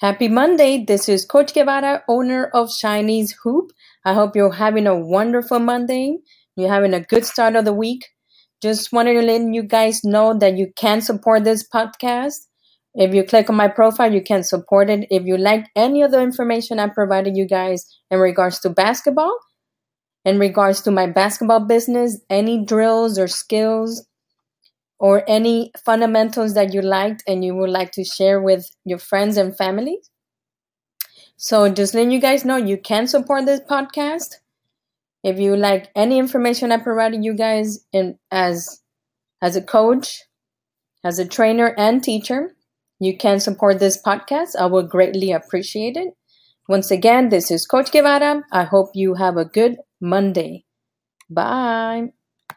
Happy Monday. This is Coach Guevara, owner of Chinese Hoop. I hope you're having a wonderful Monday. You're having a good start of the week. Just wanted to let you guys know that you can support this podcast. If you click on my profile, you can support it. If you like any of the information I provided you guys in regards to basketball, in regards to my basketball business, any drills or skills, or any fundamentals that you liked and you would like to share with your friends and family. So just letting you guys know you can support this podcast. If you like any information I provided you guys in as as a coach, as a trainer and teacher, you can support this podcast. I will greatly appreciate it. Once again, this is Coach Guevara. I hope you have a good Monday. Bye.